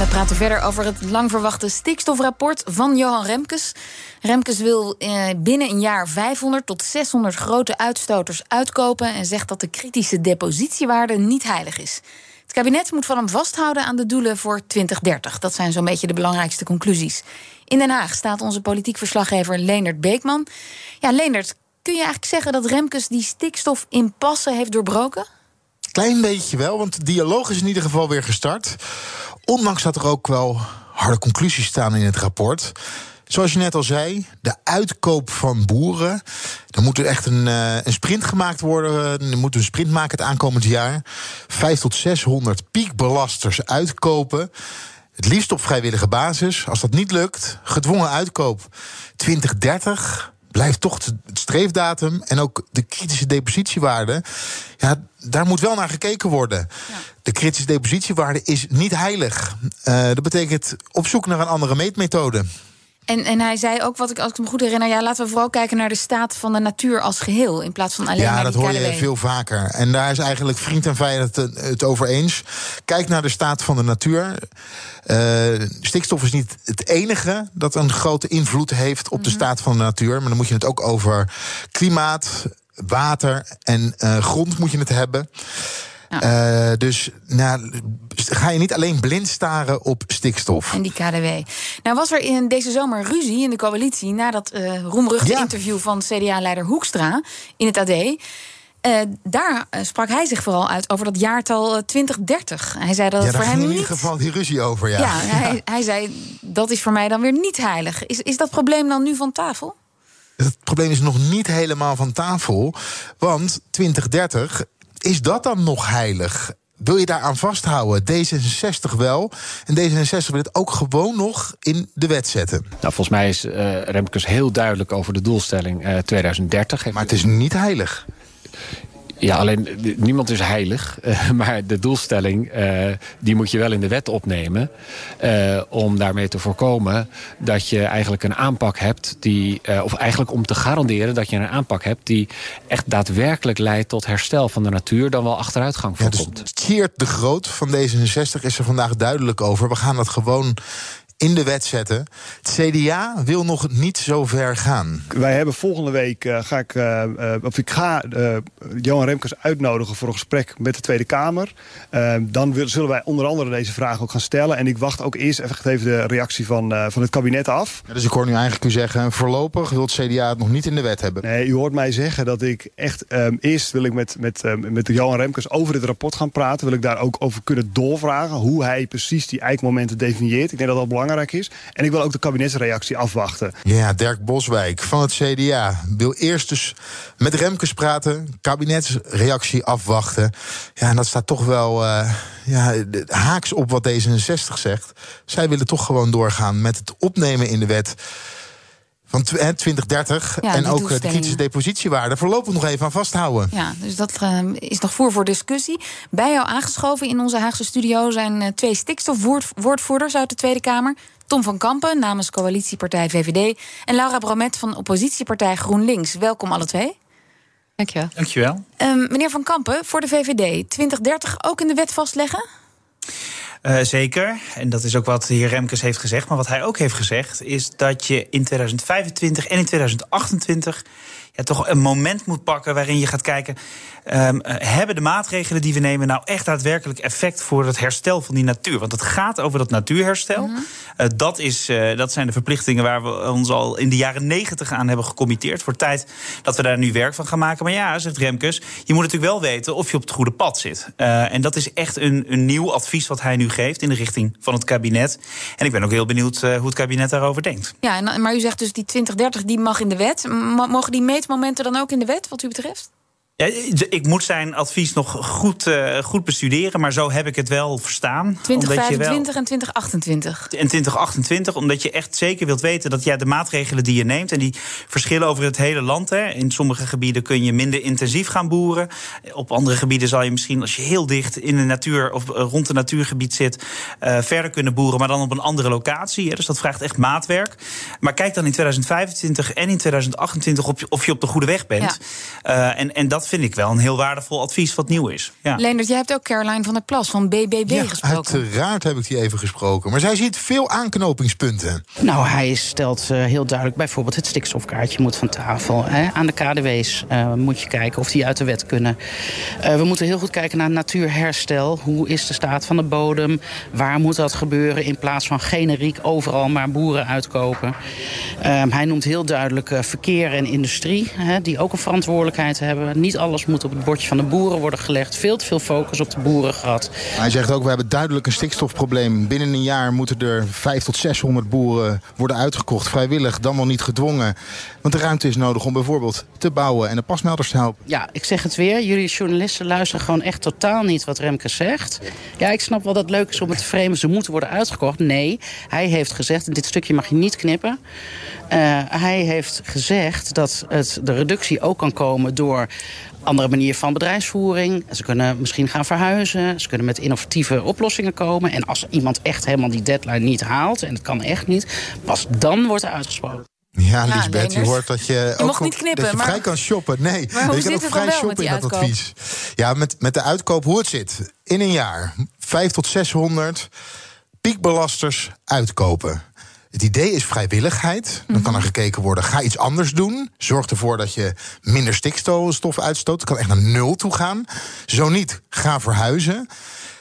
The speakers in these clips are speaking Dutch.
We praten verder over het lang verwachte stikstofrapport van Johan Remkes. Remkes wil eh, binnen een jaar 500 tot 600 grote uitstoters uitkopen en zegt dat de kritische depositiewaarde niet heilig is. Het kabinet moet van hem vasthouden aan de doelen voor 2030. Dat zijn zo'n beetje de belangrijkste conclusies. In Den Haag staat onze politiek verslaggever Leendert Beekman. Ja, Leendert, kun je eigenlijk zeggen dat Remkes die stikstofimpasse heeft doorbroken? Klein beetje wel, want de dialoog is in ieder geval weer gestart. Ondanks dat er ook wel harde conclusies staan in het rapport. Zoals je net al zei, de uitkoop van boeren. Er moet er echt een, uh, een sprint gemaakt worden. Er moet een sprint maken het aankomend jaar. 5 tot 600 piekbelasters uitkopen. Het liefst op vrijwillige basis. Als dat niet lukt, gedwongen uitkoop 2030 blijft toch het streefdatum en ook de kritische depositiewaarde. Ja, daar moet wel naar gekeken worden. Ja. De kritische depositiewaarde is niet heilig. Uh, dat betekent op zoek naar een andere meetmethode. En, en hij zei ook, wat ik, als ik me goed herinner, ja, laten we vooral kijken naar de staat van de natuur als geheel. In plaats van alleen ja, naar dat hoor je veel vaker. En daar is eigenlijk vriend en vijand het, het over eens. Kijk naar de staat van de natuur. Uh, stikstof is niet het enige dat een grote invloed heeft op de staat van de natuur. Maar dan moet je het ook over klimaat, water en uh, grond moet je het hebben. Ja. Uh, dus nou, ga je niet alleen blind staren op stikstof. En die KDW. Nou was er in deze zomer ruzie in de coalitie... na dat uh, roemruchte ja. interview van CDA-leider Hoekstra in het AD... Uh, daar sprak hij zich vooral uit over dat jaartal 2030. Hij zei dat ja, het voor hem in niet. ieder geval die ruzie over. Ja, ja, hij, hij zei dat is voor mij dan weer niet heilig. Is, is dat probleem dan nu van tafel? Het probleem is nog niet helemaal van tafel. Want 2030 is dat dan nog heilig? Wil je daaraan vasthouden? D66 wel. En D66 wil het ook gewoon nog in de wet zetten. Nou, volgens mij is uh, Remkes heel duidelijk over de doelstelling uh, 2030. Maar het is niet heilig. Ja, alleen niemand is heilig. Uh, maar de doelstelling, uh, die moet je wel in de wet opnemen. Uh, om daarmee te voorkomen dat je eigenlijk een aanpak hebt die. of eigenlijk om te garanderen dat je een aanpak hebt die echt daadwerkelijk leidt tot herstel van de natuur, dan wel achteruitgang voorkomt. Ja, dus Geert de Groot van D66 is er vandaag duidelijk over. We gaan dat gewoon in de wet zetten. Het CDA wil nog niet zo ver gaan. Wij hebben volgende week uh, ga ik, uh, of ik ga uh, Johan Remkes uitnodigen voor een gesprek met de Tweede Kamer. dan wil, zullen wij onder andere deze vraag ook gaan stellen. En ik wacht ook eerst even de reactie van, van het kabinet af. Ja, dus ik hoor nu eigenlijk u zeggen, voorlopig wil het CDA het nog niet in de wet hebben. Nee, u hoort mij zeggen dat ik echt um, eerst wil ik met, met, um, met Johan Remkes over dit rapport gaan praten. Wil ik daar ook over kunnen doorvragen hoe hij precies die eikmomenten definieert. Ik denk dat dat belangrijk is. En ik wil ook de kabinetsreactie afwachten. Ja, Dirk Boswijk van het CDA wil eerst dus met Remkes praten, kabinetsreactie afwachten. Ja, en dat staat toch wel uh, ja, haaks op wat D66 zegt. Zij willen toch gewoon doorgaan met het opnemen in de wet van 2030 ja, en ook de kritische depositiewaarde voorlopig nog even aan vasthouden. Ja, dus dat uh, is nog voor voor discussie. Bij jou aangeschoven in onze Haagse studio zijn uh, twee stikstofwoordvoerders uit de Tweede Kamer. Tom van Kampen namens coalitiepartij VVD en Laura Bromet van oppositiepartij GroenLinks. Welkom alle twee. Dankjewel. Dankjewel. Um, meneer van Kampen, voor de VVD 2030 ook in de wet vastleggen? Uh, zeker. En dat is ook wat de heer Remkes heeft gezegd. Maar wat hij ook heeft gezegd is dat je in 2025 en in 2028 ja, toch een moment moet pakken waarin je gaat kijken. Um, hebben de maatregelen die we nemen nou echt daadwerkelijk effect voor het herstel van die natuur? Want het gaat over dat natuurherstel. Mm -hmm. uh, dat, is, uh, dat zijn de verplichtingen waar we ons al in de jaren negentig aan hebben gecommitteerd. Voor tijd dat we daar nu werk van gaan maken. Maar ja, zegt Remkes, je moet natuurlijk wel weten of je op het goede pad zit. en dat is echt een, een nieuw advies wat hij nu geeft in de richting van het kabinet. En ik ben ook heel benieuwd hoe het kabinet daarover denkt. Ja, maar u zegt dus die 2030 die mag in de wet. Mogen die meetmomenten dan ook in de wet, wat u betreft? Ja, ik moet zijn advies nog goed, uh, goed bestuderen, maar zo heb ik het wel verstaan. 2025 en 2028. En 2028, omdat je echt zeker wilt weten dat ja, de maatregelen die je neemt, en die verschillen over het hele land. Hè. In sommige gebieden kun je minder intensief gaan boeren. Op andere gebieden zal je misschien, als je heel dicht in de natuur of eh, rond het natuurgebied zit, uh, verder kunnen boeren, maar dan op een andere locatie. Hè. Dus dat vraagt echt maatwerk. Maar kijk dan in 2025 en in 2028 of je, of je op de goede weg bent. Ja. en, en dat vind ik wel een heel waardevol advies wat nieuw is. Ja. Leendert, jij hebt ook Caroline van der Plas van BBB ja, gesproken. Uiteraard heb ik die even gesproken. Maar zij ziet veel aanknopingspunten. Nou, hij stelt uh, heel duidelijk bijvoorbeeld het stikstofkaartje moet van tafel. Hè. Aan de KDW's uh, moet je kijken of die uit de wet kunnen. Uh, we moeten heel goed kijken naar natuurherstel. Hoe is de staat van de bodem? Waar moet dat gebeuren in plaats van generiek overal maar boeren uitkopen? Ehm, hij noemt heel duidelijk verkeer en industrie, hè, die ook een verantwoordelijkheid hebben. Niet alles moet op het bordje van de boeren worden gelegd. Veel te veel focus op de boeren gehad. Hij zegt ook, we hebben duidelijk een stikstofprobleem. Binnen een jaar moeten er 500 tot 600 boeren worden uitgekocht. Vrijwillig, dan wel niet gedwongen. Want de ruimte is nodig om bijvoorbeeld te bouwen en de pasmelders te helpen. Ja, ik zeg het weer. Jullie journalisten luisteren gewoon echt totaal niet wat Remke zegt. Ja, ik snap wel dat het leuk is om het te framen. Ze moeten worden uitgekocht. Nee, hij heeft gezegd, en dit stukje mag je niet knippen... Uh, hij heeft gezegd dat het, de reductie ook kan komen door andere manier van bedrijfsvoering. Ze kunnen misschien gaan verhuizen. Ze kunnen met innovatieve oplossingen komen. En als iemand echt helemaal die deadline niet haalt... en het kan echt niet, pas dan wordt er uitgesproken. Ja, Lisbeth, je hoort dat je, je ook mocht niet knippen, dat je maar... vrij kan shoppen. Nee, maar hoe je kan ook vrij shoppen in dat advies. Ja, met, met de uitkoop hoe het zit. In een jaar, 5 tot 600 piekbelasters uitkopen. Het idee is vrijwilligheid. Dan kan er gekeken worden, ga iets anders doen. Zorg ervoor dat je minder stikstof uitstoot. Het kan echt naar nul toe gaan. Zo niet, ga verhuizen.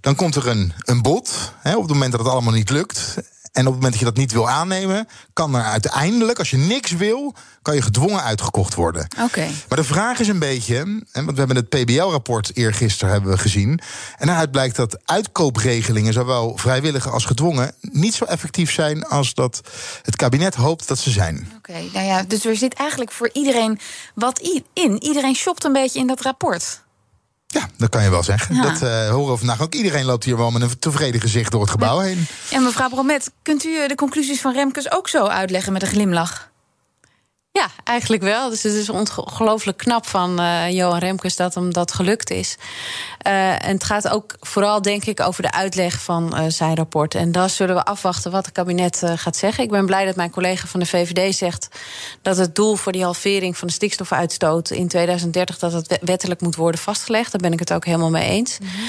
Dan komt er een, een bod, hè, op het moment dat het allemaal niet lukt. En op het moment dat je dat niet wil aannemen, kan er uiteindelijk, als je niks wil, kan je gedwongen uitgekocht worden. Oké. Maar de vraag is een beetje, hè, want we hebben het PBL-rapport eergisteren hebben we gezien. En daaruit blijkt dat uitkoopregelingen, zowel vrijwillige als gedwongen, niet zo effectief zijn als dat het kabinet hoopt dat ze zijn. Oké, nou ja, dus er zit eigenlijk voor iedereen wat in. Iedereen shopt een beetje in dat rapport. Ja, dat kan je wel zeggen. Dat uh, horen we vandaag ook. Iedereen loopt hier wel met een tevreden gezicht door het gebouw heen. En mevrouw Bromet, kunt u de conclusies van Remkes ook zo uitleggen met een glimlach? Ja, eigenlijk wel. Dus het is ongelooflijk knap van uh, Johan Remkes dat hem dat gelukt is. Uh, en het gaat ook vooral, denk ik, over de uitleg van uh, zijn rapport. En daar zullen we afwachten wat het kabinet gaat zeggen. Ik ben blij dat mijn collega van de VVD zegt dat het doel voor die halvering van de stikstofuitstoot in 2030 dat het wettelijk moet worden vastgelegd. Daar ben ik het ook helemaal mee eens. Mm -hmm.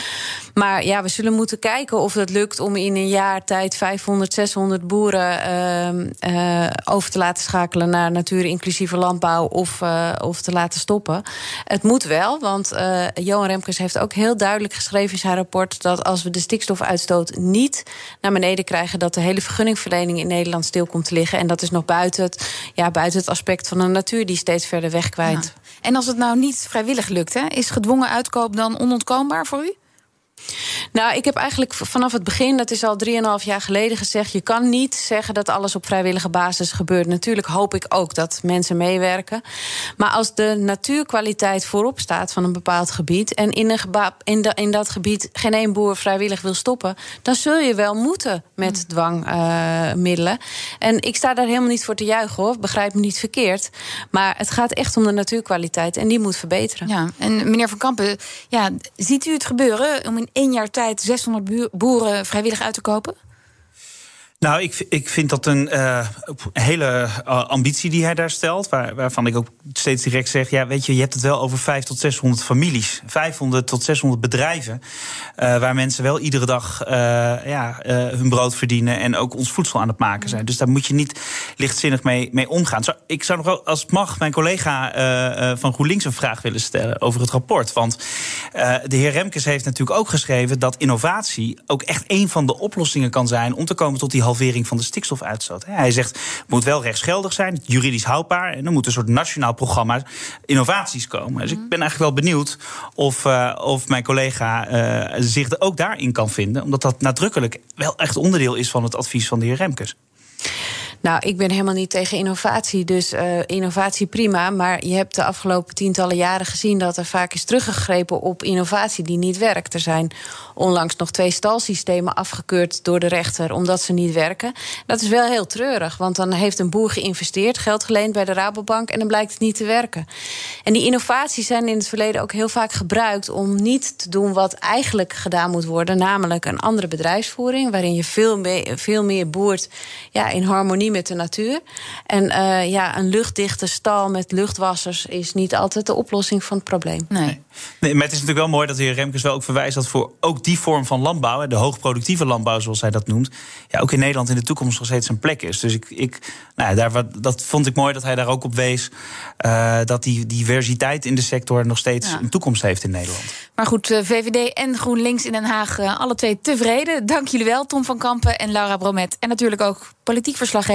Maar ja, we zullen moeten kijken of het lukt om in een jaar tijd 500, 600 boeren ehm, over te laten schakelen naar natuur inclusieve landbouw of, uh, of te laten stoppen. Het moet wel, want uh, Johan Remkes heeft ook heel duidelijk geschreven in zijn rapport dat als we de stikstofuitstoot niet naar beneden krijgen, dat de hele vergunningverlening in Nederland stil komt te liggen. En dat is nog buiten het, ja, buiten het aspect van de natuur die steeds verder wegkwijnt. Ja. En als het nou niet vrijwillig lukt, hè, is gedwongen uitkoop dan onontkoombaar voor u? Nou, ik heb eigenlijk vanaf het begin, dat is al 3,5 jaar geleden gezegd... je kan niet zeggen dat alles op vrijwillige basis gebeurt. Natuurlijk hoop ik ook dat mensen meewerken. Maar als de natuurkwaliteit voorop staat van een bepaald gebied... en in, een in, de, in dat gebied geen één boer vrijwillig wil stoppen... dan zul je wel moeten met dwangmiddelen. Uh, en ik sta daar helemaal niet voor te juichen, hoor. Begrijp me niet verkeerd. Maar het gaat echt om de natuurkwaliteit en die moet verbeteren. Ja, en meneer Van Kampen, ja, ziet u het gebeuren... om in één jaar tijd 600 boeren vrijwillig uit te kopen? Nou, ik, ik vind dat een uh, hele uh, ambitie die hij daar stelt. Waar, waarvan ik ook steeds direct zeg: ja, weet je, je hebt het wel over 5 tot 600 families. 500 tot 600 bedrijven. Uh, waar mensen wel iedere dag ja, hun brood verdienen. En ook ons voedsel aan het maken zijn. Dus daar moet je niet lichtzinnig mee, mee omgaan. Zo, ik zou nog wel, als het mag, mijn collega van GroenLinks een vraag willen stellen over het rapport. Want de heer Remkes heeft natuurlijk ook geschreven dat innovatie ook echt een van de oplossingen kan zijn om te komen tot die halvering van de stikstofuitstoot. Hij zegt het moet wel rechtsgeldig zijn, juridisch houdbaar. En er moet een soort nationaal programma innovaties komen. Dus ik ben eigenlijk wel benieuwd of, uh, of mijn collega uh, zich er ook daarin kan vinden. Omdat dat nadrukkelijk wel echt onderdeel is van het advies van de heer Remkes. Nou, ik ben helemaal niet tegen innovatie. Dus uh, innovatie prima. Maar je hebt de afgelopen tientallen jaren gezien dat er vaak is teruggegrepen op innovatie die niet werkt. Er zijn onlangs nog twee stalsystemen afgekeurd door de rechter omdat ze niet werken. Dat is wel heel treurig, want dan heeft een boer geïnvesteerd, geld geleend bij de Rabobank en dan blijkt het niet te werken. En die innovaties zijn in het verleden ook heel vaak gebruikt om niet te doen wat eigenlijk gedaan moet worden, namelijk een andere bedrijfsvoering waarin je veel meer, veel meer boert ja, in harmonie met de natuur. En uh, ja, een luchtdichte stal met luchtwassers is niet altijd de oplossing van het probleem. Nee. nee maar het is natuurlijk wel mooi dat de heer Remkes wel ook verwijst dat voor ook die vorm van landbouw, de hoogproductieve landbouw zoals hij dat noemt, ja, ook in Nederland in de toekomst nog steeds een plek is. Dus ik, ik, nou ja, daar, dat vond ik mooi dat hij daar ook op wees. Uh, dat die diversiteit in de sector nog steeds een toekomst heeft in Nederland. Maar goed, eh, VVD en GroenLinks in Den Haag, alle twee tevreden. Dank jullie wel, Tom van Kampen en Laura Bromet. En natuurlijk ook politiek